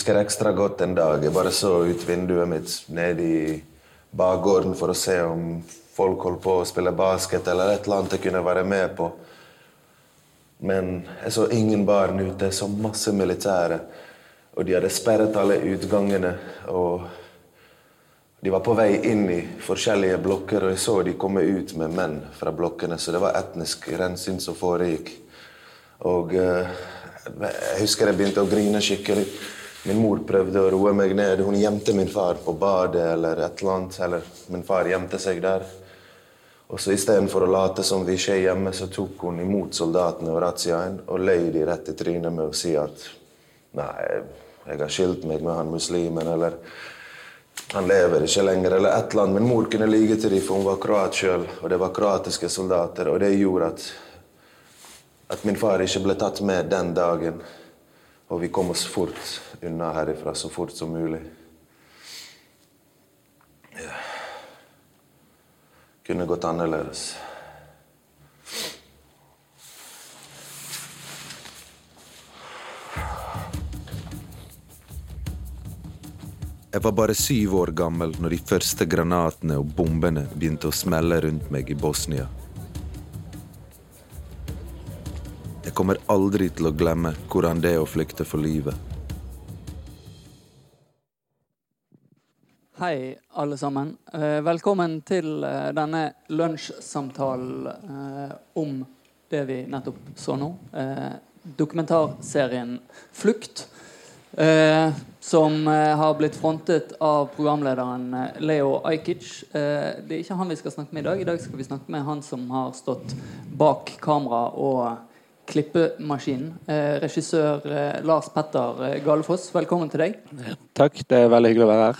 husker ekstra godt en dag. Jeg bare så ut vinduet mitt nede i bakgården for å se om folk holdt på å spille basket eller et eller annet jeg kunne være med på. Men jeg så ingen barn ute, jeg så masse militære. Og de hadde sperret alle utgangene. og De var på vei inn i forskjellige blokker, og jeg så de komme ut med menn fra blokkene. Så det var etnisk rensing som foregikk. Og uh, jeg husker jeg begynte å grine skikkelig. Min mor prøvde å roe meg ned. Hun gjemte min far på badet eller et eller annet. Eller min far gjemte seg der. Og så Istedenfor å late som vi skjer hjemme, så tok hun imot soldatene og razziaen og løy de rett i trynet med å si at nei, jeg har skilt meg med han muslimen, eller han lever ikke lenger, eller et eller annet. Men mor kunne lyge til dem, for hun var kroat sjøl, og det var kroatiske soldater. Og det gjorde at, at min far ikke ble tatt med den dagen. Og vi kom oss fort unna herifra, så fort som mulig. Ja kunne gått annerledes. Jeg var bare syv år gammel når de første granatene og bombene begynte å smelle rundt meg i Bosnia. Jeg kommer aldri til å glemme hvordan det er å flykte for livet. Hei, alle sammen. Eh, velkommen til eh, denne lunsjsamtalen eh, om det vi nettopp så nå. Dokumentarserien 'Flukt', som har blitt frontet av programlederen Leo Ajkic. Det er ikke han vi skal snakke med i dag. I dag skal vi snakke med han som har stått bak kamera og klippemaskinen. Regissør Lars Petter Galefoss, velkommen til deg. Takk, det er veldig hyggelig å være her.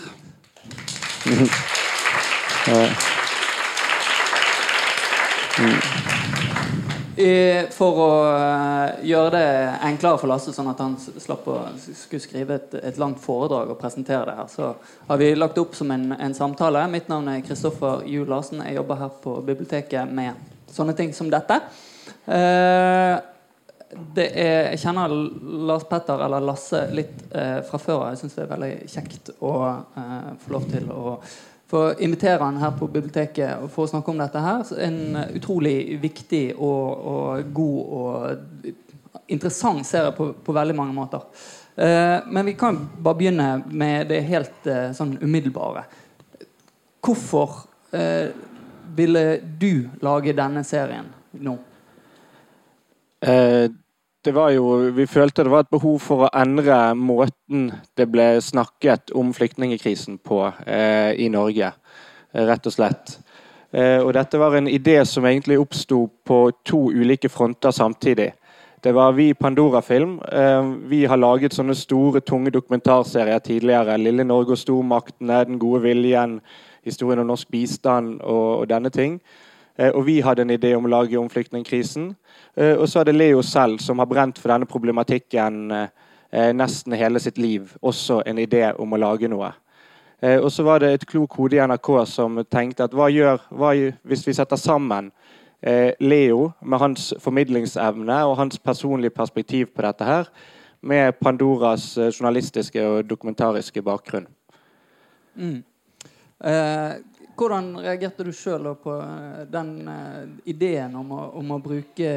For å eh, gjøre det enklere for Lasse, sånn at han slapp å skulle skrive et, et langt foredrag og presentere det her, så har vi lagt opp som en, en samtale. Mitt navn er Kristoffer Juel Larsen. Jeg jobber her på biblioteket med sånne ting som dette. Uh, er, jeg kjenner Lars Petter eller Lasse litt eh, fra før Jeg syns det er veldig kjekt å eh, få lov til å få invitere han her på biblioteket for å snakke om dette her. En utrolig viktig og, og god og interessant serie på, på veldig mange måter. Eh, men vi kan bare begynne med det helt eh, sånn umiddelbare. Hvorfor eh, ville du lage denne serien nå? Eh, det var jo, vi følte det var et behov for å endre måten det ble snakket om flyktningkrisen på eh, i Norge, rett og slett. Eh, og dette var en idé som egentlig oppsto på to ulike fronter samtidig. Det var vi i Pandora-film. Eh, vi har laget sånne store, tunge dokumentarserier tidligere. 'Lille Norge og stormaktene', 'Den gode viljen', 'Historien om norsk bistand' og, og denne ting. Eh, og vi hadde en idé om å lage om flyktningkrisen. Eh, og så er det Leo selv, som har brent for denne problematikken eh, nesten hele sitt liv, også en idé om å lage noe. Og så var det et klok hode i NRK som tenkte at hva gjør hva, hvis vi setter sammen Leo med hans formidlingsevne og hans personlige perspektiv på dette her, med Pandoras journalistiske og dokumentariske bakgrunn. Mm. Eh, hvordan reagerte du sjøl på eh, den uh, ideen om å, om å, bruke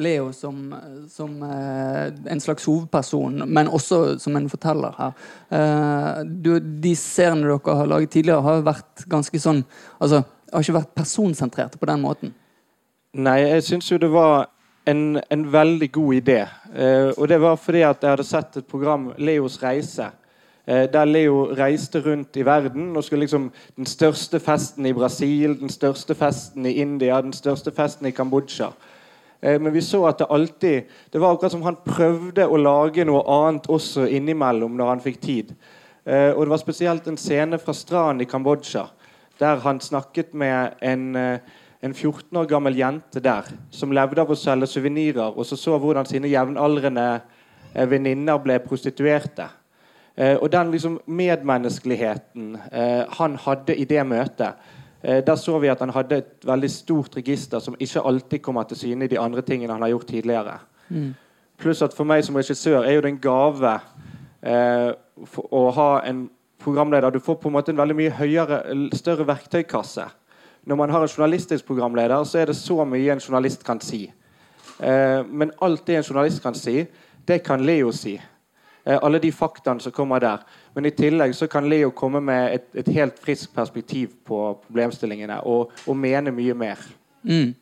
Leo som, som uh, en slags hovedperson, men også som en forteller her? Du, de seriene dere har laget tidligere, har vært ganske sånn altså, har ikke vært personsentrerte på den måten. Nei, jeg syns jo det var en, en veldig god idé. og det var fordi at jeg hadde sett et program, Leos reise Eh, der Leo reiste rundt i verden og skulle liksom Den største festen i Brasil, den største festen i India, den største festen i Kambodsja. Eh, men vi så at det alltid Det var akkurat som han prøvde å lage noe annet også innimellom når han fikk tid. Eh, og det var spesielt en scene fra stranden i Kambodsja der han snakket med en, en 14 år gammel jente der som levde av å selge suvenirer, og så så hvordan sine jevnaldrende venninner ble prostituerte. Eh, og den liksom medmenneskeligheten eh, han hadde i det møtet eh, Der så vi at han hadde et veldig stort register som ikke alltid kommer til syne i de andre tingene han har gjort tidligere. Mm. Pluss at for meg som regissør er jo det en gave eh, å ha en programleder. Du får på en måte en veldig mye høyere, større verktøykasse. Når man har en journalistisk programleder, så er det så mye en journalist kan si. Eh, men alt det en journalist kan si, det kan Leo si. Eh, alle de faktaene som kommer der. Men i tillegg så kan Leo komme med et, et helt friskt perspektiv på problemstillingene og, og mene mye mer. Mm.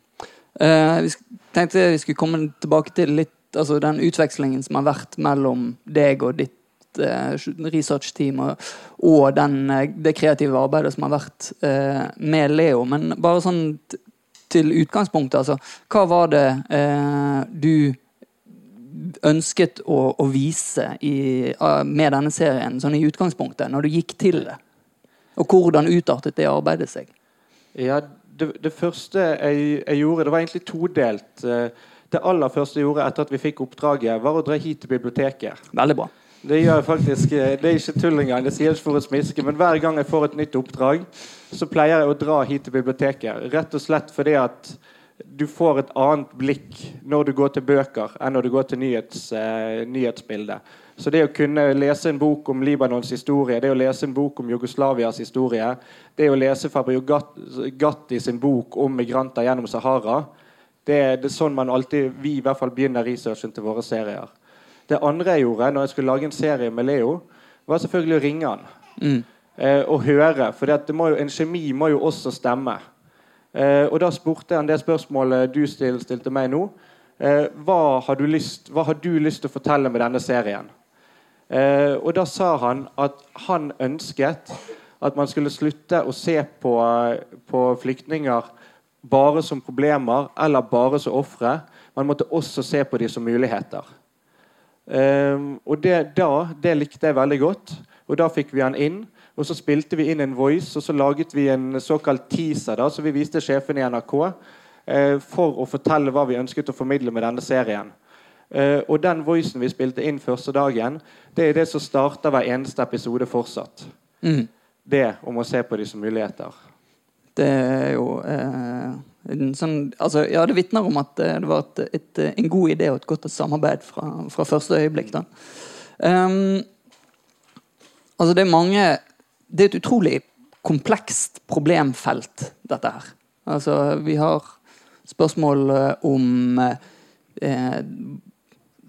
Eh, vi tenkte vi skulle komme tilbake til litt altså den utvekslingen som har vært mellom deg og ditt uh, researchteam og, og den, uh, det kreative arbeidet som har vært med Leo. Men bare sånn til utgangspunktet, altså. Hva var det du ønsket å, å vise i, med denne serien, sånn i utgangspunktet, når du gikk til det? Og hvordan utartet det arbeidet seg? Ja, det, det første jeg, jeg, gjorde, det var egentlig todelt. Eh, det aller første jeg gjorde etter at vi fikk oppdraget, var å dra hit til biblioteket. Veldig bra. Det gjør jeg faktisk, eh, det er ikke tull engang. Det sier ikke for å smiske, men hver gang jeg får et nytt oppdrag, så pleier jeg å dra hit til biblioteket. Rett og slett fordi at du får et annet blikk når du går til bøker, enn når du går til nyhets, uh, nyhetsbildet. Så det å kunne lese en bok om Libanons historie, det å lese en bok om Jugoslavias historie, det å lese Fabio Gatti sin bok om migranter gjennom Sahara, det, det er sånn man alltid, vi i hvert fall begynner researchen til våre serier. Det andre jeg gjorde når jeg skulle lage en serie med Leo, var selvfølgelig å ringe han. Mm. Eh, og høre. For en kjemi må jo også stemme. Eh, og Da spurte han det spørsmålet du stilte, meg nå. Eh, hva, har du lyst til å fortelle med denne serien? Eh, og Da sa han at han ønsket at man skulle slutte å se på, på flyktninger bare som problemer eller bare som ofre. Man måtte også se på dem som muligheter. Og det, da, det likte jeg veldig godt, og da fikk vi han inn. Og så spilte vi inn en voice, og så laget vi en såkalt teaser da, som vi viste sjefen i NRK eh, for å fortelle hva vi ønsket å formidle med denne serien. Eh, og den voicen vi spilte inn første dagen, det er det som starter hver eneste episode fortsatt. Mm. Det om å se på de som muligheter. Det er jo eh, en sånn Altså, ja, det vitner om at det var et, et, en god idé og et godt samarbeid fra, fra første øyeblikk. da. Um, altså, det er mange det er et utrolig komplekst problemfelt, dette her. Altså, vi har spørsmål eh, om eh,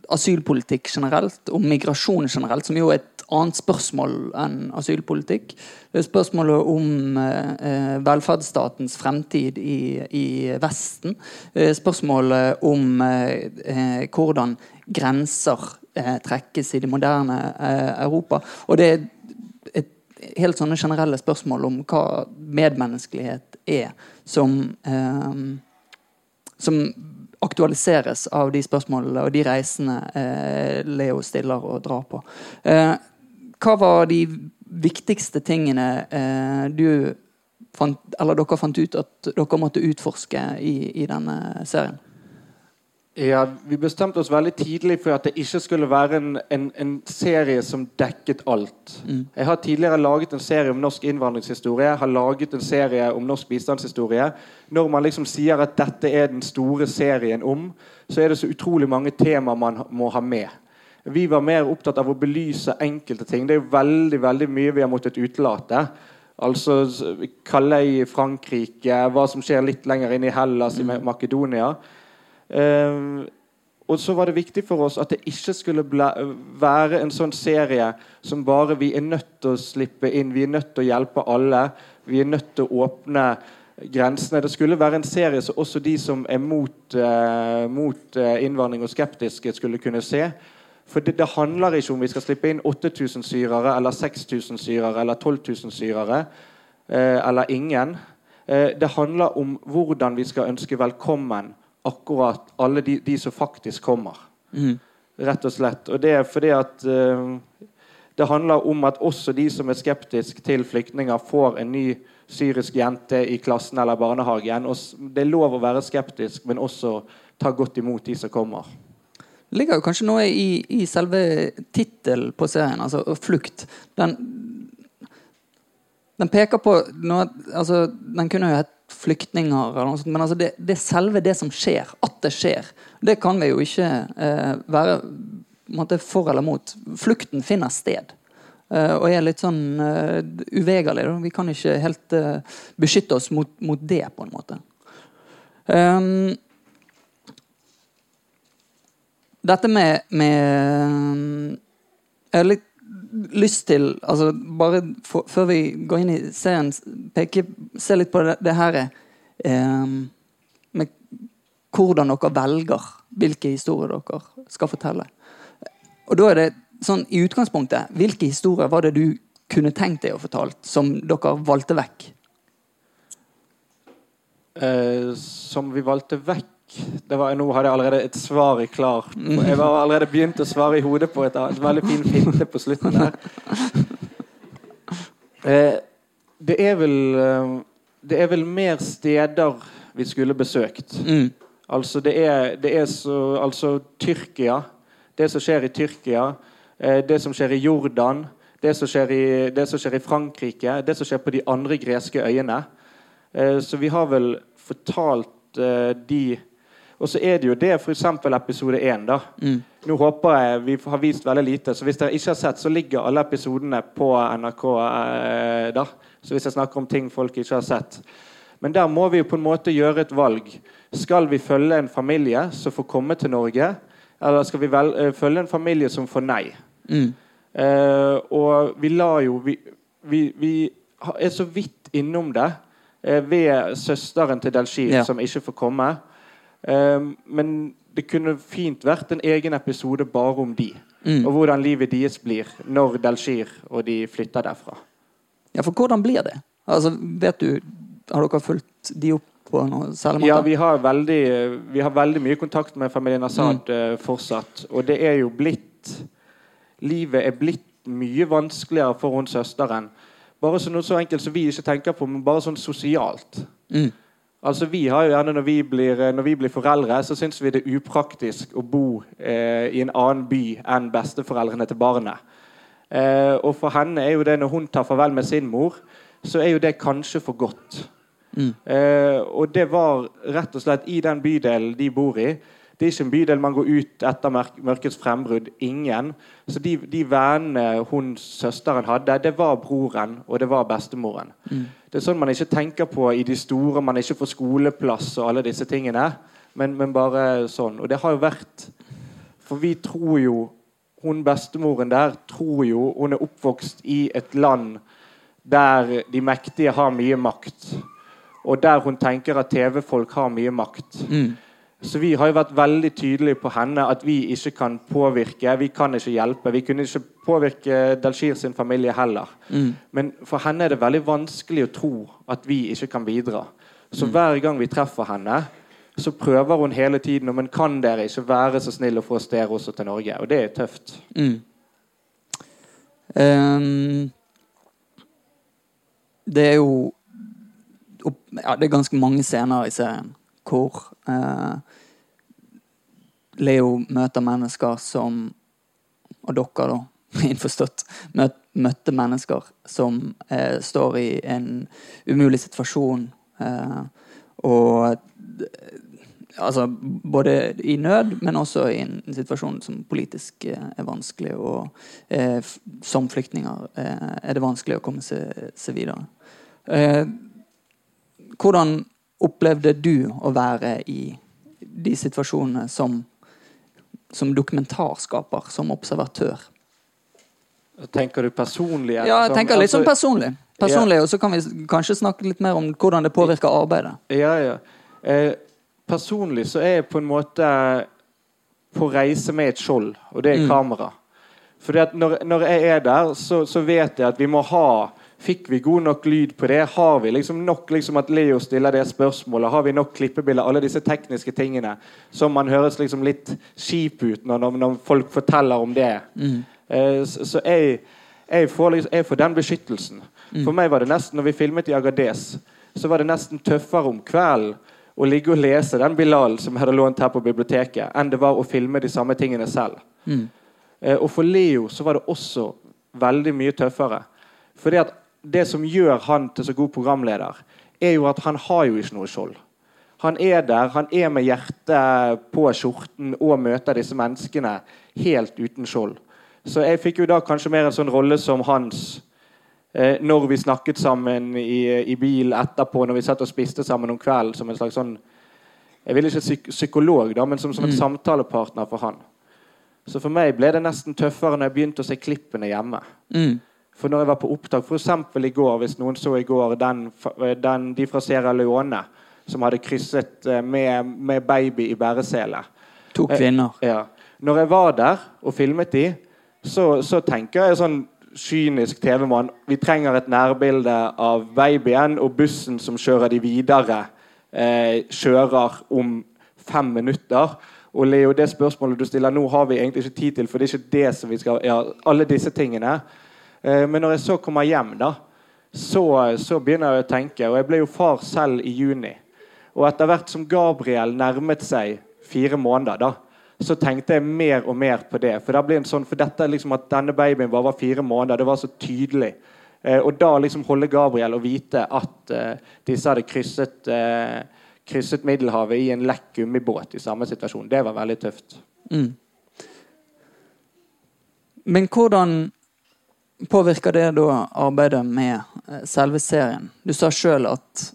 asylpolitikk generelt, om migrasjon generelt, som jo er et annet spørsmål enn asylpolitikk. Det er spørsmålet om eh, velferdsstatens fremtid i, i Vesten. Er spørsmålet om eh, hvordan grenser eh, trekkes i det moderne eh, Europa. Og det er helt sånne generelle spørsmål om hva medmenneskelighet er, som, eh, som aktualiseres av de spørsmålene og de reisene eh, Leo stiller og drar på. Eh, hva var de viktigste tingene eh, du fant, eller dere fant ut at dere måtte utforske i, i denne serien? Ja, Vi bestemte oss veldig tidlig for at det ikke skulle være en, en, en serie som dekket alt. Mm. Jeg har tidligere laget en serie om norsk innvandringshistorie, har laget en serie om norsk bistandshistorie. Når man liksom sier at dette er den store serien om, så er det så utrolig mange temaer man må ha med. Vi var mer opptatt av å belyse enkelte ting. Det er veldig veldig mye vi har måttet utelate. Altså Calais i Frankrike, hva som skjer litt lenger inn i Hellas, mm. i Makedonia. Um, og så var det viktig for oss at det ikke skulle være en sånn serie som bare vi er nødt til å slippe inn, vi er nødt til å hjelpe alle, vi er nødt til å åpne grensene. Det skulle være en serie som også de som er mot, eh, mot uh, innvandring og skeptiske, skulle kunne se. For det, det, handler ikke om vi skal slippe inn 8000 syrere eller 6000 syrere eller 12 000 syrere eh, eller ingen. det handler om hvordan vi skal ønske velkommen akkurat alle de, de som faktisk kommer. Mm. Rett og slett. Og det er fordi at uh, det handler om at også de som er skeptiske til flyktninger, får en ny syrisk jente i klassen eller barnehagen. Og det er lov å være skeptisk, men også ta godt imot de som kommer. Det ligger jo kanskje noe i, i selve tittelen på serien, altså 'Flukt'. Den, den peker på noe altså, Den kunne jo hett flyktninger, men altså det, det, er selve det som skjer. At det skjer. Det kan vi jo ikke eh, være måte, for eller mot. Flukten finner sted. eh, og er litt sånn uh, uvegerlig. Vi kan ikke helt eh, beskytte oss mot, mot det, på en måte. Um, dette med, med Jeg har litt lyst til altså Bare for, før vi går inn i serien, peke, se litt på det, det her eh, med hvordan dere velger hvilke historier dere skal fortelle. Og da er det sånn i utgangspunktet Hvilke historier var det du kunne tenkt deg å fortelle, som dere valgte vekk? Eh, som vi valgte vekk var, Nå hadde jeg allerede et svar klar. Jeg var allerede begynt å svare i hodet på et, et veldig fin finte på slutten der. Eh, det er vel eh, Det er vel mer steder vi skulle besøkt. Mm. Altså det er, det er så Altså Tyrkia. Det som skjer i Tyrkia. Eh, det som skjer i Jordan. Det som skjer i, det som skjer i Frankrike. Det som skjer på de andre greske øyene. Eh, så vi har vel fortalt eh, de og så er det jo det f.eks. episode 1. Da. Mm. Nå håper jeg vi har vist veldig lite, så hvis dere ikke har sett, så ligger alle episodene på NRK. Eh, da. Så hvis jeg snakker om ting folk ikke har sett. Men der må vi jo på en måte gjøre et valg. Skal vi følge en familie som får komme til Norge, eller skal vi vel, eh, følge en familie som får nei? Mm. Eh, og vi lar jo Vi, vi, vi er så vidt innom det eh, ved søsteren til Delshir, Ja. som ikke får komme. Eh, men det kunne fint vært en egen episode bare om de. Mm. Og hvordan livet deres blir når Delshir og de flytter derfra. Ja, for hvordan blir det? Altså, vet du Har dere fulgt de opp på noe særlig måte? Ja, vi har, veldig, vi har veldig mye kontakt med familien Assad mm. fortsatt. Og det er jo blitt Livet er blitt mye vanskeligere for hun søsteren. Bare så noe så enkelt som vi ikke tenker på, men bare sånn sosialt. Mm. Altså vi har jo gjerne Når vi blir, når vi blir foreldre, så syns vi det er upraktisk å bo eh, i en annen by enn besteforeldrene til barnet. Eh, og for henne er jo det når hun tar farvel med sin mor, så er jo det kanskje for godt. Mm. Eh, og det var rett og slett i den bydelen de bor i. Det er ikke en bydel man går ut etter mørk- mørkets frembrudd. Ingen. Så de, de vennene hun søsteren hadde, det var broren og det var bestemoren. Det er sånn man ikke tenker på i de store, man ikke får skoleplass og alle disse tingene. Men, men bare sånn. Og det har jo vært For vi tror jo Hun bestemoren der tror jo Hun er oppvokst i et land der de mektige har mye makt. Og der hun tenker at TV-folk har mye makt. Mm. Så vi har jo vært veldig tydelige på henne at vi ikke kan påvirke. Vi kan ikke hjelpe. Vi kunne ikke påvirke Dalshir sin familie heller. Mm. Men for henne er det veldig vanskelig å tro at vi ikke kan bidra. Så hver gang vi treffer henne, så prøver hun hele tiden Men kan dere ikke være så snill å få oss der også til Norge? Og det er tøft. Mm. Um, det er jo ja, Det er ganske mange scener i serien hvor eh, Leo møter mennesker som Og dere, da, innforstått, møt, møtte mennesker som eh, står i en umulig situasjon. Eh, og altså, både i nød, men også i en situasjon som politisk eh, er vanskelig. Og eh, som flyktninger eh, er det vanskelig å komme seg, seg videre. Eh, hvordan opplevde du å være i de situasjonene som, som dokumentarskaper, som observatør? Tenker du personlig? eller Ja, jeg tenker litt sånn personlig. personlig. Personlig, Og så kan vi kanskje snakke litt mer om hvordan det påvirker arbeidet. Ja, ja. Eh, personlig så er jeg på en måte på reise med et skjold, og det er Mm. kamera. At når, når jeg er der, så, så vet jeg at vi må ha Fikk vi god nok lyd på det? Har vi liksom nok liksom at Leo stiller det spørsmålet? Har vi nok klippebilder? Alle disse tekniske tingene som man høres liksom litt kjip ut når, når, folk forteller om det. Mm. Eh, så så jeg, jeg, får liksom, jeg får den beskyttelsen. For meg var det nesten, når vi filmet i Agadez, så var det nesten tøffere om kvelden å ligge og lese den Bilal som jeg hadde lånt her på biblioteket, enn det var å filme de samme tingene selv. Mm. Eh, og for Leo så var det også veldig mye tøffere. Fordi at det som gjør han til så god programleder, er jo at han har jo ikke noe skjold. Han er der, han er med hjertet på skjorten og møter disse menneskene helt uten skjold. Så jeg fikk jo da kanskje mer en sånn rolle som hans eh, når vi snakket sammen i, i bil etterpå, når vi satt og spiste sammen om kvelden som en slags sånn Jeg vil ikke si psykolog, da, men som, som en Mm. samtalepartner for han. Så for meg ble det nesten tøffere når jeg begynte å se klippene hjemme. Mm. For når jeg var på opptak, f.eks. i går, hvis noen så i går den, fa- den, de fra Sierra Leone som hadde krysset eh, med, med baby i bæresele. To kvinner. Ja. Når jeg var der og filmet de, så, så tenker jeg sånn kynisk TV-mann Vi trenger et nærbilde av babyen og bussen som kjører de videre, eh, kjører om fem minutter. Og Leo, det spørsmålet du stiller nå, har vi egentlig ikke tid til, for det er ikke det som vi skal Ja, alle disse tingene. Eh, men når jeg så kommer hjem, da, så, så begynner jeg å tenke. Og jeg ble jo far selv i juni. Og etter hvert som Gabriel nærmet seg fire måneder, da, så tenkte jeg mer og mer på det. For, det sånn, for dette liksom at denne babyen bare var fire måneder, det var så tydelig. Eh, og da liksom holde Gabriel og vite at eh, disse hadde krysset, eh, krysset Middelhavet i en lekk gummibåt i samme situasjon, det var veldig tøft. Mm. Men hvordan påvirker det da arbeidet med eh, selve serien? Du sa sjøl at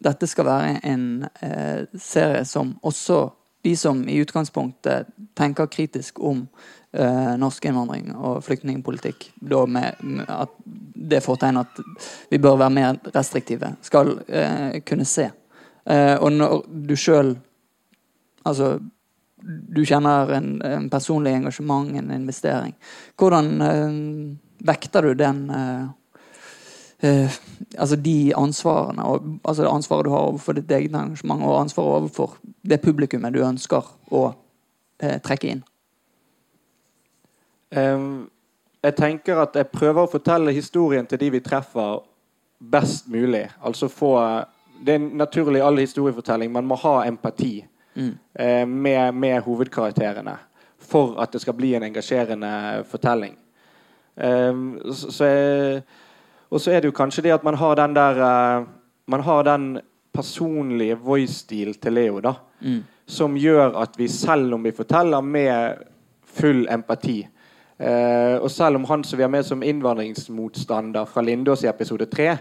dette skal være en eh, serie som også de som i utgangspunktet tenker kritisk om eh, norsk innvandring og flyktningpolitikk, da med, med at det fortegn at vi bør være mer restriktive, skal eh, kunne se. Eh, og når du sjøl Altså du kjenner en, en personlig engasjement, en investering. Hvordan eh, vekter du den Uh, Altså de ansvarene, og, altså ansvaret du har overfor ditt eget engasjement, og ansvaret overfor det publikummet du ønsker å uh, trekke inn? Um, jeg tenker at jeg prøver å fortelle historien til de vi treffer, best mulig. Altså få Det er naturlig i all historiefortelling. Man må ha empati Mm. eh, med, med hovedkarakterene for at det skal bli en engasjerende fortelling. Ehm, så, så jeg, og så er det jo kanskje det at man har den der eh, Man har den personlige voice-stil til Leo, da. Mm. Som gjør at vi, selv om vi forteller med full empati eh, Og selv om han som vi har med som innvandringsmotstander fra Lindås i episode tre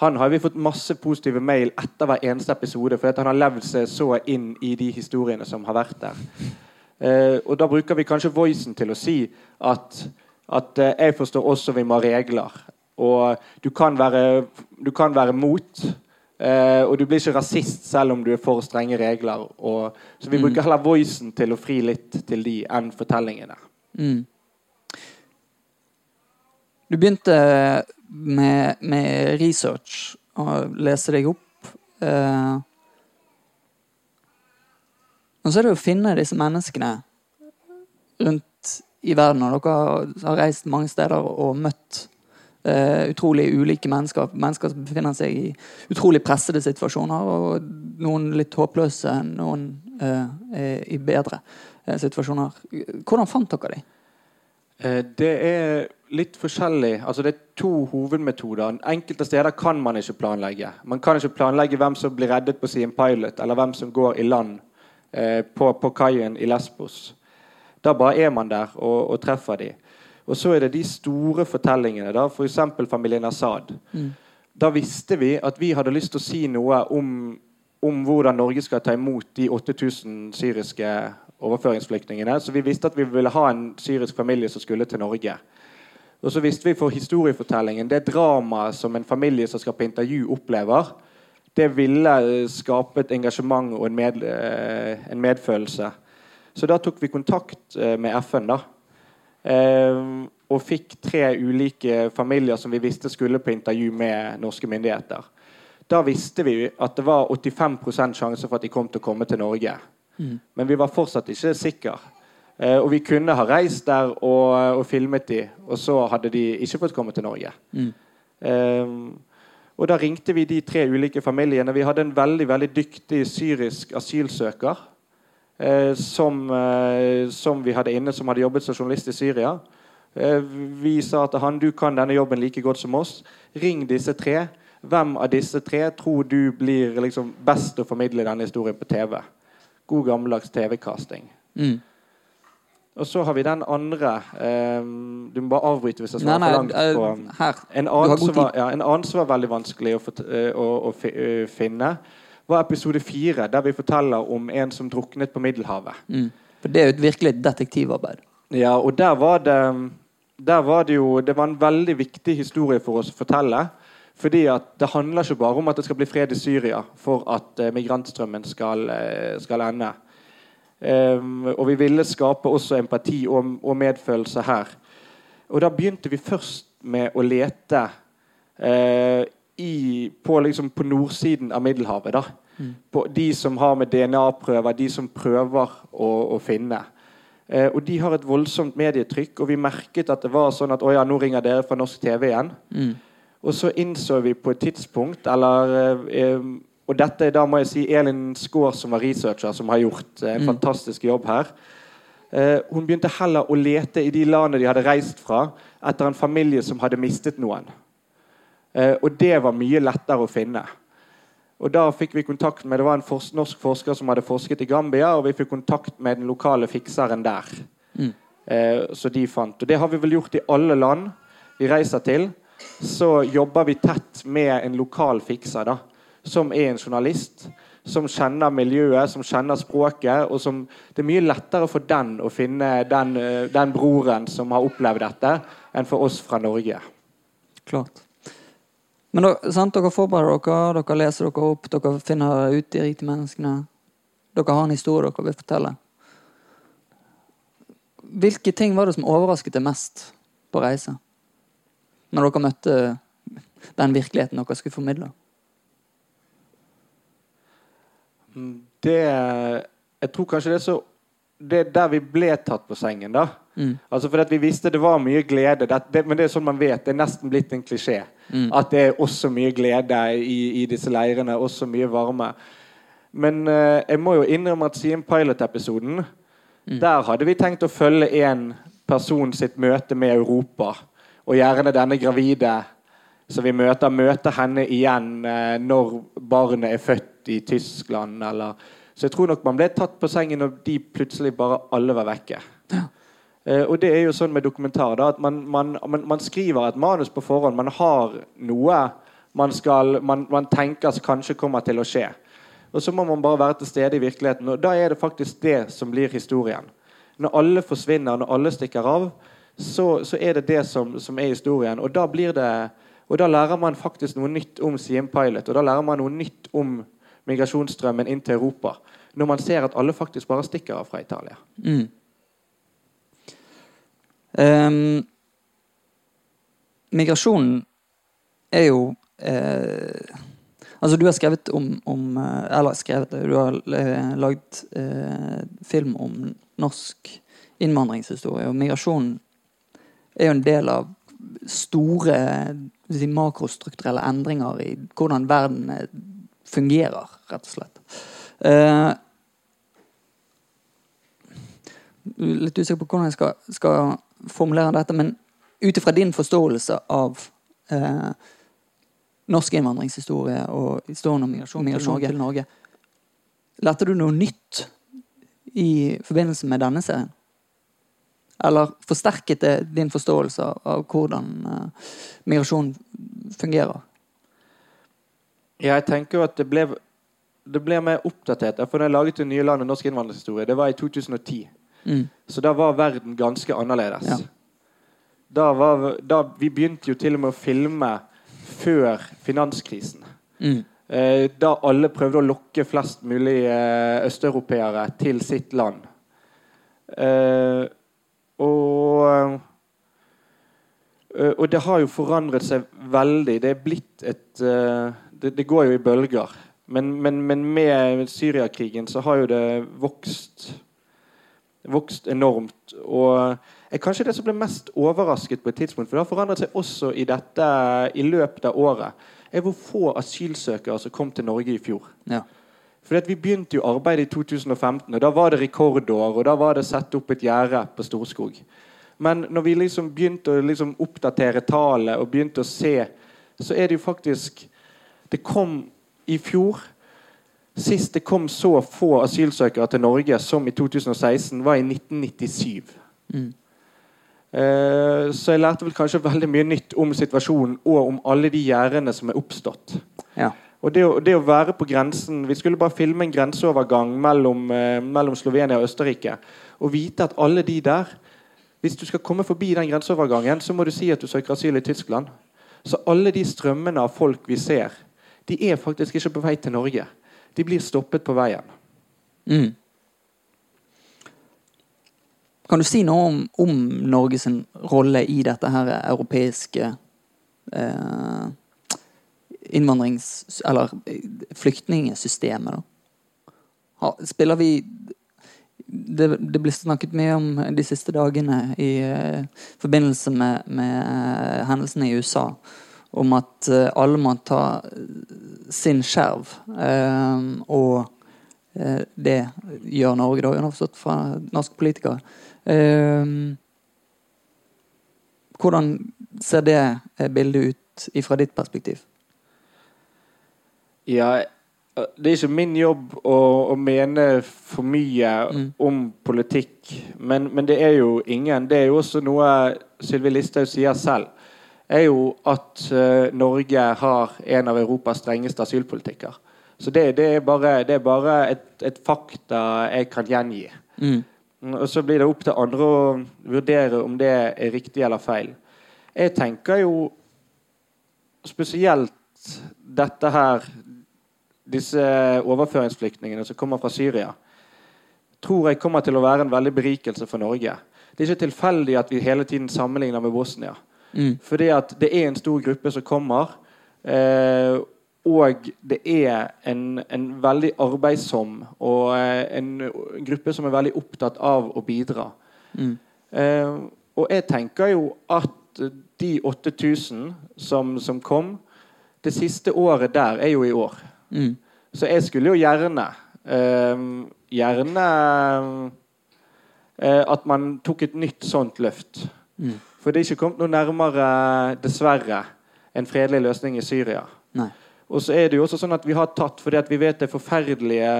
han har vi fått masse positive mail etter hver eneste episode, fordi at han har levd seg så inn i de historiene som har vært der. Eh, og da bruker vi kanskje voicen til å si at, at eh, jeg forstår også vi må ha regler. Og du kan være, du kan være mot, eh, og du blir ikke rasist selv om du er for strenge regler. Og, så vi Mm. bruker heller voicen til å fri litt til de enn fortellingene. Mm. Du begynte med, med research og lese deg opp. Eh, og så er det å finne disse menneskene rundt i verden. Og dere har reist mange steder og møtt eh, utrolig ulike mennesker. Mennesker som befinner seg i utrolig pressede situasjoner, og noen litt håpløse, noen eh, i bedre eh, situasjoner. Hvordan fant dere dem? Eh, Det er litt forskjellig. Altså Det er to hovedmetoder. Enkelte steder kan man ikke planlegge. Man kan ikke planlegge hvem som blir reddet på Siem Pilot, eller hvem som går i land eh, på, på kaien i Lesbos. Da bare er man der og, og treffer de. Og så er det de store fortellingene, da, f.eks. familien Assad. Mm. Da visste vi at vi hadde lyst til å si noe om, om hvordan Norge skal ta imot de 8000 syriske overføringsflyktningene. Så vi visste at vi ville ha en syrisk familie som skulle til Norge. Og så visste vi for historiefortellingen det dramaet som en familie som skal på intervju, opplever, det ville skape et engasjement og en, med, eh, en medfølelse. Så da tok vi kontakt eh, med FN, da. Eh, og fikk tre ulike familier som vi visste skulle på intervju med norske myndigheter. Da visste vi at det var 85 sjanse for at de kom til å komme til Norge. Mm. Men vi var fortsatt ikke sikre. Eh, og vi kunne ha reist der og, og filmet de, og så hadde de ikke fått komme til Norge. Mm. Eh, og da ringte vi de tre ulike familiene. Vi hadde en veldig veldig dyktig syrisk asylsøker eh, som, eh, som vi hadde inne, som hadde jobbet som journalist i Syria. Eh, vi sa til han du kan denne jobben like godt som oss. Ring disse tre. Hvem av disse tre tror du blir liksom best å formidle denne historien på TV? God gammeldags TV-casting. Mm. Og så har vi den andre um, Du må bare avbryte hvis jeg svarer for langt. eh, på her. en annen, var, ja, en annen som var veldig vanskelig å, eh, å, å fi, eh, finne, var episode fire, der vi forteller om en som druknet på Middelhavet. Mm. For det er jo et virkelig detektivarbeid. Ja, og der var det Der var det jo Det var en veldig viktig historie for oss å fortelle. Fordi at det handler ikke bare om at det skal bli fred i Syria for at eh, migrantstrømmen skal, eh, skal ende. Ehm, og vi ville skape også empati og, og medfølelse her. Og da begynte vi først med å lete eh, i, på, liksom, på nordsiden av Middelhavet. da. På de som har med DNA-prøver, de som prøver å, å finne. Eh, og de har et voldsomt medietrykk, og vi merket at det var sånn at å ja, nå ringer dere fra norsk TV igjen. Mm. Og så innså vi på et tidspunkt, eller eh, Og dette er da må jeg si Elin Skaar, som var researcher, som har gjort eh, en fantastisk jobb her. Eh, hun begynte heller å lete i de landene de hadde reist fra, etter en familie som hadde mistet noen. Eh, og det var mye lettere å finne. Og da fikk vi kontakt med Det var en fors norsk forsker som hadde forsket i Gambia, og vi fikk kontakt med den lokale fikseren der. Mm. Eh, så de fant. Og det har vi vel gjort i alle land vi reiser til. Så jobber vi tett med en lokal fikser, da, som er en journalist. Som kjenner miljøet, som kjenner språket. og som Det er mye lettere for den å finne den, eh, den broren som har opplevd dette, enn for oss fra Norge. Klart. Men sant, dere forbereder dere, dere leser dere opp, dere finner ut de riktige menneskene. Dere har en historie dere vil fortelle. Hvilke ting var det som overrasket deg mest på reise? Når dere møtte den virkeligheten dere skulle formidle? Det Jeg tror kanskje det er så Det er der vi ble tatt på sengen, da. Mm. Altså fordi at Vi visste det var mye glede, det, det, men det er sånn man vet. Det er nesten blitt en klisjé. Mm. At det er også mye glede i, i disse leirene. Også mye varme. Men uh, jeg må jo innrømme at siden pilot-episoden Der hadde vi tenkt å følge en person sitt møte med Europa. Og gjerne denne gravide så vi møter, møter henne igjen eh, når barnet er født i Tyskland. Eller. Så jeg tror nok man ble tatt på sengen når de plutselig bare alle var vekke. Eh, og det er jo sånn med dokumentar da, at man, man, man, man skriver et manus på forhånd. Man har noe man, skal, man, man tenker kanskje kommer til å skje. Og så må man bare være til stede i virkeligheten. Og da er det faktisk det som blir historien. Når alle forsvinner, når alle stikker av, så, så er det det som, som er historien. Og da blir det og da lærer man faktisk noe nytt om Siem Pilot, og da lærer man noe nytt om migrasjonsstrømmen inn til Europa. Når man ser at alle faktisk bare stikker av fra Italia. Mm. Um, migrasjonen er jo eh, Altså, du har skrevet om, om eh, Eller skrevet du har eh, lagd eh, film om norsk innvandringshistorie. Og migrasjonen er jo en del av store si, makrostrukturelle endringer i hvordan verden eh, fungerer, rett og slett. Uh, litt usikker på hvordan jeg skal, skal formulere dette, men ut ifra din forståelse av uh, norsk innvandringshistorie og historien om migrasjon, migrasjon til Norge, lærte du noe nytt i forbindelse med denne serien? Eller forsterket det din forståelse av hvordan eh, migrasjon fungerer? Jeg tenker jo at det ble, det ble mer oppdatert. For da jeg laget det nye landet norsk innvandringshistorie, det var i 2010. Mm. Så da var verden ganske annerledes. Ja. Da var, da, vi begynte jo til og med å filme før finanskrisen. Mm. Eh, da alle prøvde å lokke flest mulig eh, østeuropeere til sitt land. Eh, og eh, Og det har jo forandret seg veldig. Det er blitt et eh, det, det går jo i bølger. Men, men, men med Syriakrigen så har jo det vokst vokst enormt. Og er kanskje det som ble mest overrasket på et tidspunkt, for det har forandret seg også i dette i løpet av året, er hvor få asylsøkere som kom til Norge i fjor. Ja. Fordi at Vi begynte jo arbeidet i 2015, og da var det rekordår. og Da var det satt opp et gjerde på Storskog. Men når vi liksom begynte å liksom oppdatere tallet og begynte å se, så er det jo faktisk Det kom i fjor Sist det kom så få asylsøkere til Norge som i 2016, var i 1997. Mm. Eh, så jeg lærte vel kanskje veldig mye nytt om situasjonen og om alle de gjerdene som er oppstått. Ja. Og det å, det å, være på grensen Vi skulle bare filme en grenseovergang mellom, eh, mellom Slovenia og Østerrike. Og vite at alle de der Hvis du skal komme forbi den grenseovergangen, så må du si at du søker asyl i Tyskland. Så alle de strømmene av folk vi ser, de er faktisk ikke på vei til Norge. De blir stoppet på veien. Mm. Kan du si noe om, om Norges rolle i dette her europeiske eh, innvandrings... Eller flyktningsystemet, da? Spiller vi det, det blir snakket mye om de siste dagene i uh, forbindelse med, med uh, hendelsene i USA. Om at uh, alle må ta sin skjerv. Eh, og eh, det gjør Norge, da, underforstått fra norske politikere. Hvordan ser det eh, bildet ut fra ditt perspektiv? Ja, det er ikke min jobb å, å mene for mye mm. om politikk. Men, men, det er jo ingen Det er jo også noe Sylvi Listhaug sier selv. er jo at uh, Norge har en av Europas strengeste asylpolitikker. Så det, det, er bare, det er bare et, et, fakta jeg kan gjengi. Mm. Og så blir det opp til andre å vurdere om det er riktig eller feil. Jeg tenker jo spesielt dette her Disse overføringsflyktningene som kommer fra Syria, tror jeg kommer til å være en veldig berikelse for Norge. Det er ikke tilfeldig at vi hele tiden sammenligner med Bosnia. Mm. Fordi at det er en stor gruppe som kommer. Eh, og det er en, en, veldig arbeidsom og eh, en, gruppe som er veldig opptatt av å bidra. Mm. Eh, og jeg tenker jo at de 8000 som, som, kom Det siste året der er jo i år. Mm. Så jeg skulle jo gjerne eh, Gjerne eh, at man tok et nytt sånt løft. Mm. For det er ikke kommet noe nærmere, dessverre, en fredelig løsning i Syria. Nei. Og så er det jo også sånn at Vi har tatt fordi at vi vet det er forferdelige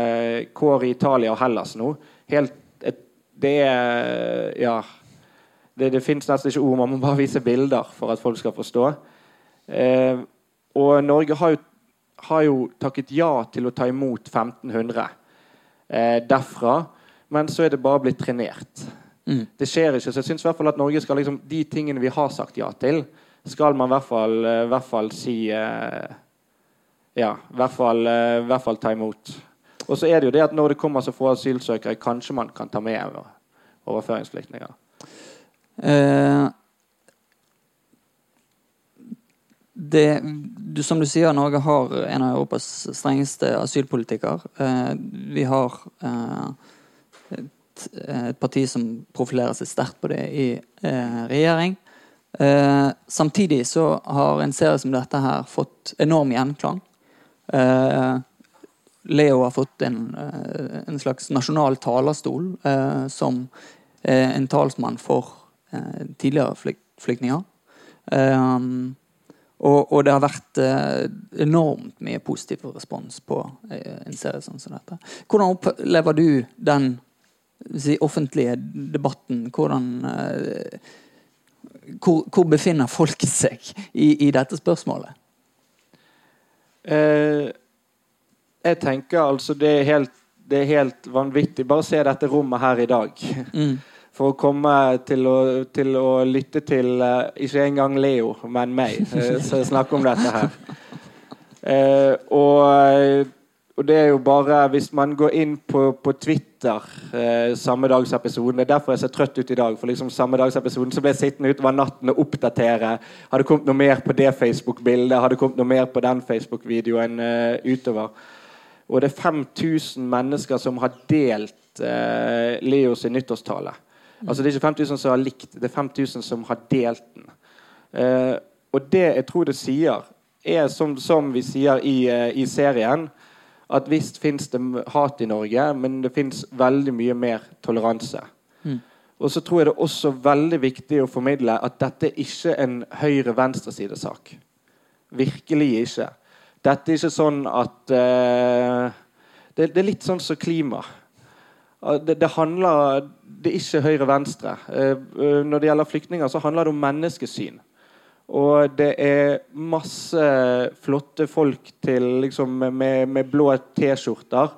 kår i Italia og Hellas nå. Helt, et, det er Ja. Det, det fins nesten ikke ord. Man må bare vise bilder for at folk skal forstå. Eh, og Norge har jo, har jo, takket ja til å ta imot 1500 eh, derfra. Men så er det bare blitt trenert. Mm. Det skjer ikke. Så jeg syns at Norge skal liksom, de tingene vi har sagt ja til, skal man i hvert fall, eh, i hvert fall si eh, ja, i hvert fall, uh, hvert fall ta imot. Og så er det jo det at når det kommer så få asylsøkere, kanskje man kan ta med overføringsflyktninger. Uh, det, du, som du sier, Norge har en av Europas strengeste asylpolitikker. Eh, vi har et, et, parti som profilerer seg sterkt på det i regjering. samtidig så har en serie som dette her fått enorm gjenklang. Eh, Leo har fått en, eh, en slags nasjonal talerstol eh, som en talsmann for tidligere flyktninger. Um, og, og, det har vært eh, enormt mye positiv respons på eh, en serie sånn som dette. Hvordan opplever du den si, offentlige debatten? Hvordan eh, hvor, hvor, befinner folket seg i, i dette spørsmålet? Eh, jeg tenker altså det er, helt, det er helt vanvittig. Bare se dette rommet her i dag. Mm. For å komme til å, til å lytte til uh, ikke engang Leo, men meg, som snakker om dette her. Uh, og og det er jo bare Hvis man går inn på, på Twitter eh, samme dags episoden Det er derfor jeg ser trøtt ut i dag. For liksom samme dags episoden så ble jeg sittende utover natten og oppdatere. Har det kommet noe mer på det Facebook-bildet? Har det kommet noe mer på den Facebook-videoen eh, utover? Og det er 5000 mennesker som har delt eh, Leos nyttårstale. Altså Det er ikke 5000 som har likt, det er 5000 som har delt den. Eh, og det jeg tror det sier, er som, som vi sier i, eh, i serien at visst fins det hat i Norge, men det fins veldig mye mer toleranse. Mm. Og så tror jeg det er også veldig viktig å formidle at dette ikke er en høyre-venstresidesak. Virkelig ikke. Dette er ikke sånn at eh, det, det, er litt sånn som klima. Det, det, handler Det er ikke høyre-venstre. Uh, når det gjelder flyktninger, så handler det om menneskesyn. Og det er masse flotte folk til, liksom, med, med blå T-skjorter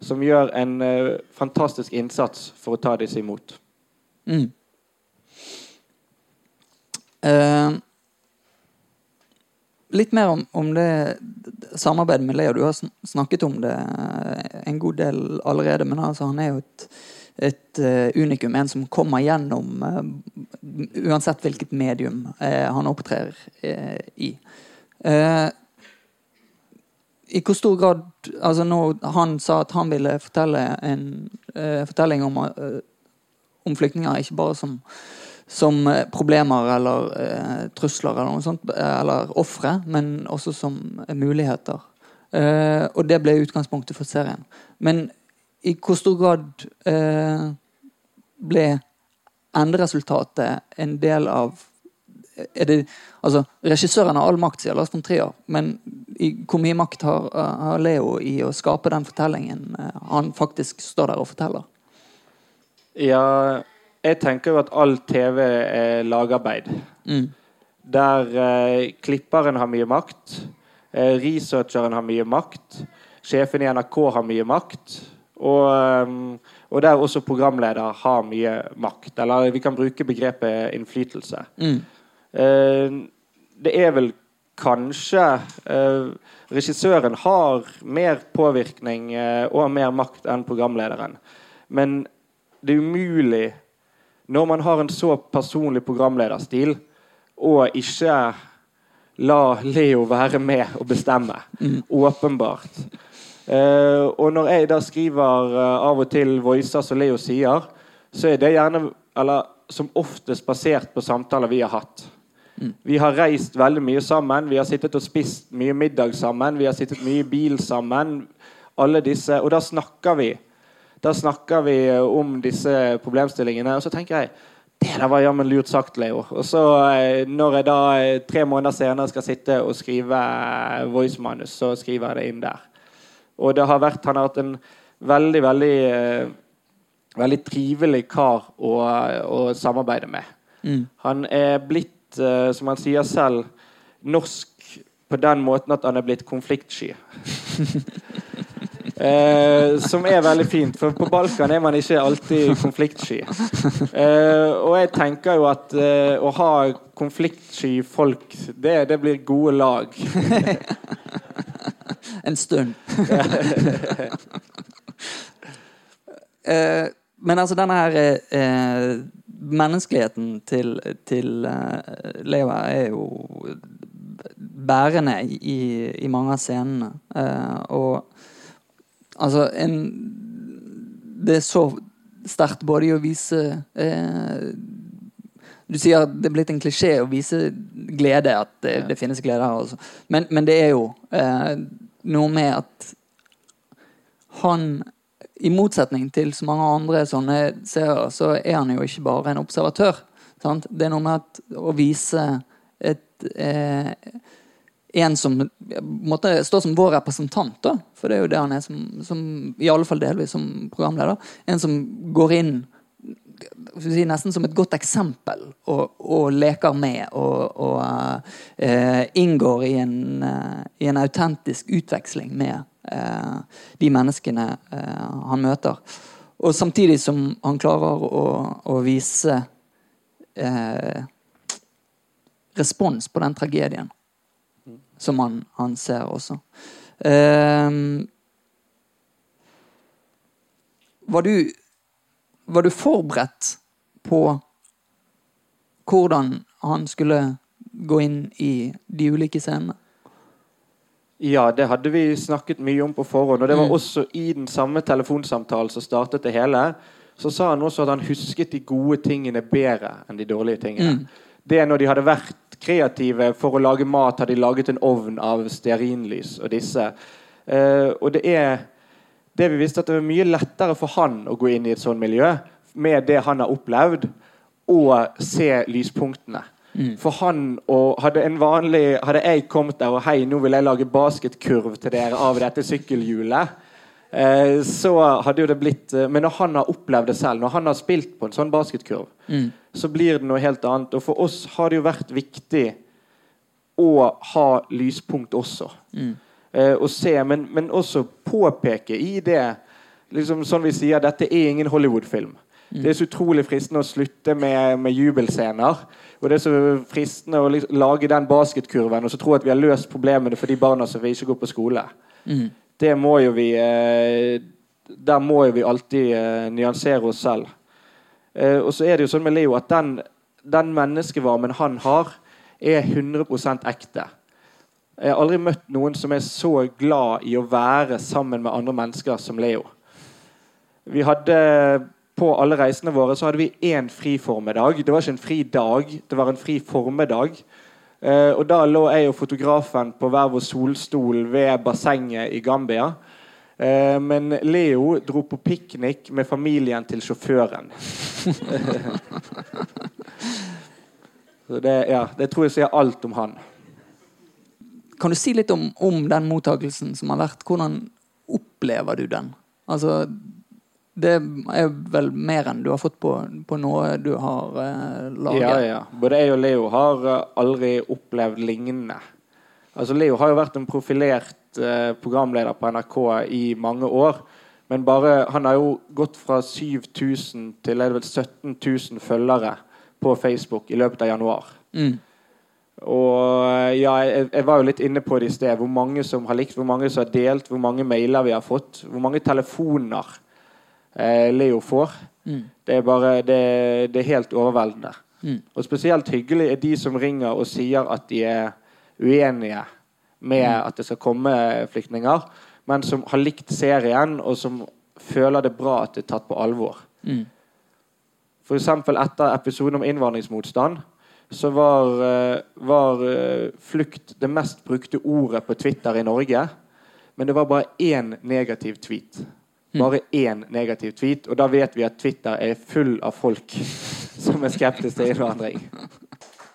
som gjør en uh, fantastisk innsats for å ta disse imot. Mm. Uh, litt mer om, om, det samarbeidet med Leo. Du har snakket om det eh, en god del allerede. Men altså, han er jo et, et uh, unikum. En som kommer gjennom uh, uansett hvilket medium uh, han opptrer i. I hvor stor grad altså når Han sa at han ville fortelle en fortelling om, om flyktninger ikke bare som som eh, problemer eller eh, trusler eller noe sånt, eller ofre, men også som muligheter. Eh, og det ble utgangspunktet for serien. Men i hvor stor grad eh, ble enderesultatet en del av er det, altså, Regissøren har all makt, sier Lars von Trier, men i, hvor mye makt har, har, Leo i å skape den fortellingen eh, han faktisk står der og forteller? Ja, jeg tenker jo at all TV er lagarbeid. Mm. Der eh, klipperen har mye makt, eh, researcheren har mye makt, sjefen i NRK har mye makt. Og, um, og der også programleder har mye makt. Eller vi kan bruke begrepet innflytelse. Mm. Eh, det er vel kanskje eh, Regissøren har mer påvirkning eh, og mer makt enn programlederen. Men det er umulig når man har en så personlig programlederstil, å ikke la Leo være med og bestemme. Mm. Åpenbart. Uh, og når jeg da skriver uh, av og til voicer som Leo sier, så er det gjerne, eller som oftest basert på samtaler vi har hatt. Mm. Vi har reist veldig mye sammen, vi har sittet og spist mye middag sammen, vi har sittet mye i bil sammen. alle disse, Og da snakker vi da snakker vi om disse problemstillingene, og så tenker jeg det der var jammen lurt sagt, Leo. Og så eh, når jeg da eh, tre måneder senere skal sitte og skrive eh, voice-manus, så skriver jeg det inn der. Og det har vært, han har hatt en veldig, veldig veldig trivelig kar å, å samarbeide med. Mm. Han er blitt, som han sier selv, norsk på den måten at han er blitt konfliktsky. Eh, som er veldig fint, for på Balkan er man ikke alltid konfliktsky. Eh, og jeg tenker jo at eh, å ha konfliktsky folk, det, det blir gode lag. en stund. Eh, men altså denne her eh, menneskeligheten til, til Leo er jo bærende i, i mange av scenene. Og Altså, en Det er så sterkt både i å vise eh, Du sier at det er blitt en klisjé å vise glede, at det, det finnes glede her. Også. Men, men det er jo eh, noe med at han i motsetning til så mange andre sånne seere, så er han jo ikke bare en observatør. Sant? Det er noe med at, å vise et eh, en som måtte stå som vår representant, da. for det er jo det han er, som, som, i alle fall delvis som programleder. En som går inn si, nesten som et godt eksempel og, og leker med og, og uh, inngår i en, uh, i en, autentisk utveksling med uh, de menneskene han møter. Og samtidig som han klarer å, å vise respons på den tragedien som han, han ser også. Um, var, du, var du forberedt på hvordan han skulle gå inn i de ulike scenene? Ja, det hadde vi snakket mye om på forhånd. Og det var mm. også i den samme telefonsamtalen som startet det hele. Så sa han også at han husket de gode tingene bedre enn de dårlige tingene. Mm. Det er når de hadde vært kreative for å lage mat, har de laget en ovn av stearinlys og disse. Uh, og det er det vi visste at det var mye lettere for han å gå inn i et sånt miljø med det han har opplevd, og se lyspunktene. For han og hadde en vanlig Hadde jeg kommet der og hei, nå vil jeg lage basketkurv til dere av dette sykkelhjulet, eh, så hadde jo det blitt eh, Men når han har opplevd det selv, når han har spilt på en sånn basketkurv, så blir det noe helt annet. Og for oss har det jo vært viktig å ha lyspunkt også. Eh, å se, men, men også påpeke i det liksom Sånn vi sier, dette er ingen Hollywood-film. Det er så utrolig fristende å slutte med, med jubelscener. Og det er så fristende å liksom lage den basketkurven og så tro at vi har løst problemene for de barna som vil ikke gå på skole. Det må jo vi eh, Der må jo vi alltid eh, nyansere oss selv. Eh, og så er det jo sånn med Leo at den, den menneskevarmen han har, er 100% ekte. Jeg har aldri møtt noen som er så glad i å være sammen med andre mennesker som Leo. Vi hadde På alle reisene våre så hadde vi én fri formiddag. Det var ikke en fri dag, det var en fri formiddag. Eh, og Da lå jeg og fotografen på hver vår solstol ved bassenget i Gambia. Eh, men Leo dro på piknik med familien til sjåføren. Så det, ja, det tror jeg sier alt om han. Kan du si litt om, om den mottakelsen som har vært? Hvordan opplever du den? Altså, det er vel mer enn du har fått på, på noe du har eh, laget? Ja, ja. Både jeg og Leo har eh, aldri opplevd lignende. Altså, Leo har jo vært en profilert eh, programleder på NRK i mange år. Men bare, han har jo gått fra 7000 til er det vel 17 000 følgere på Facebook i løpet av januar. Mm. Og ja, jeg, jeg var jo litt inne på det i sted. Hvor mange som har likt, hvor mange som har delt, hvor mange mailer vi har fått. Hvor mange telefoner eh, Leo får. Mm. Det er bare det, det er helt overveldende. Mm. Og spesielt hyggelig er de som ringer og sier at de er uenige med at det skal komme flyktninger, men som har likt serien, og som føler det bra at det er tatt på alvor. Mm. Eksempel etter episoden om innvandringsmotstand så var, eh, var eh, flukt det mest brukte ordet på Twitter i Norge. Men det var bare én negativ tweet. Bare én negativ tweet, og da vet vi at Twitter er full av folk som er skeptiske til innvandring.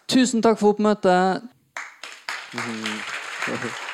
Tusen takk for oppmøtet. Mhm. Thank you.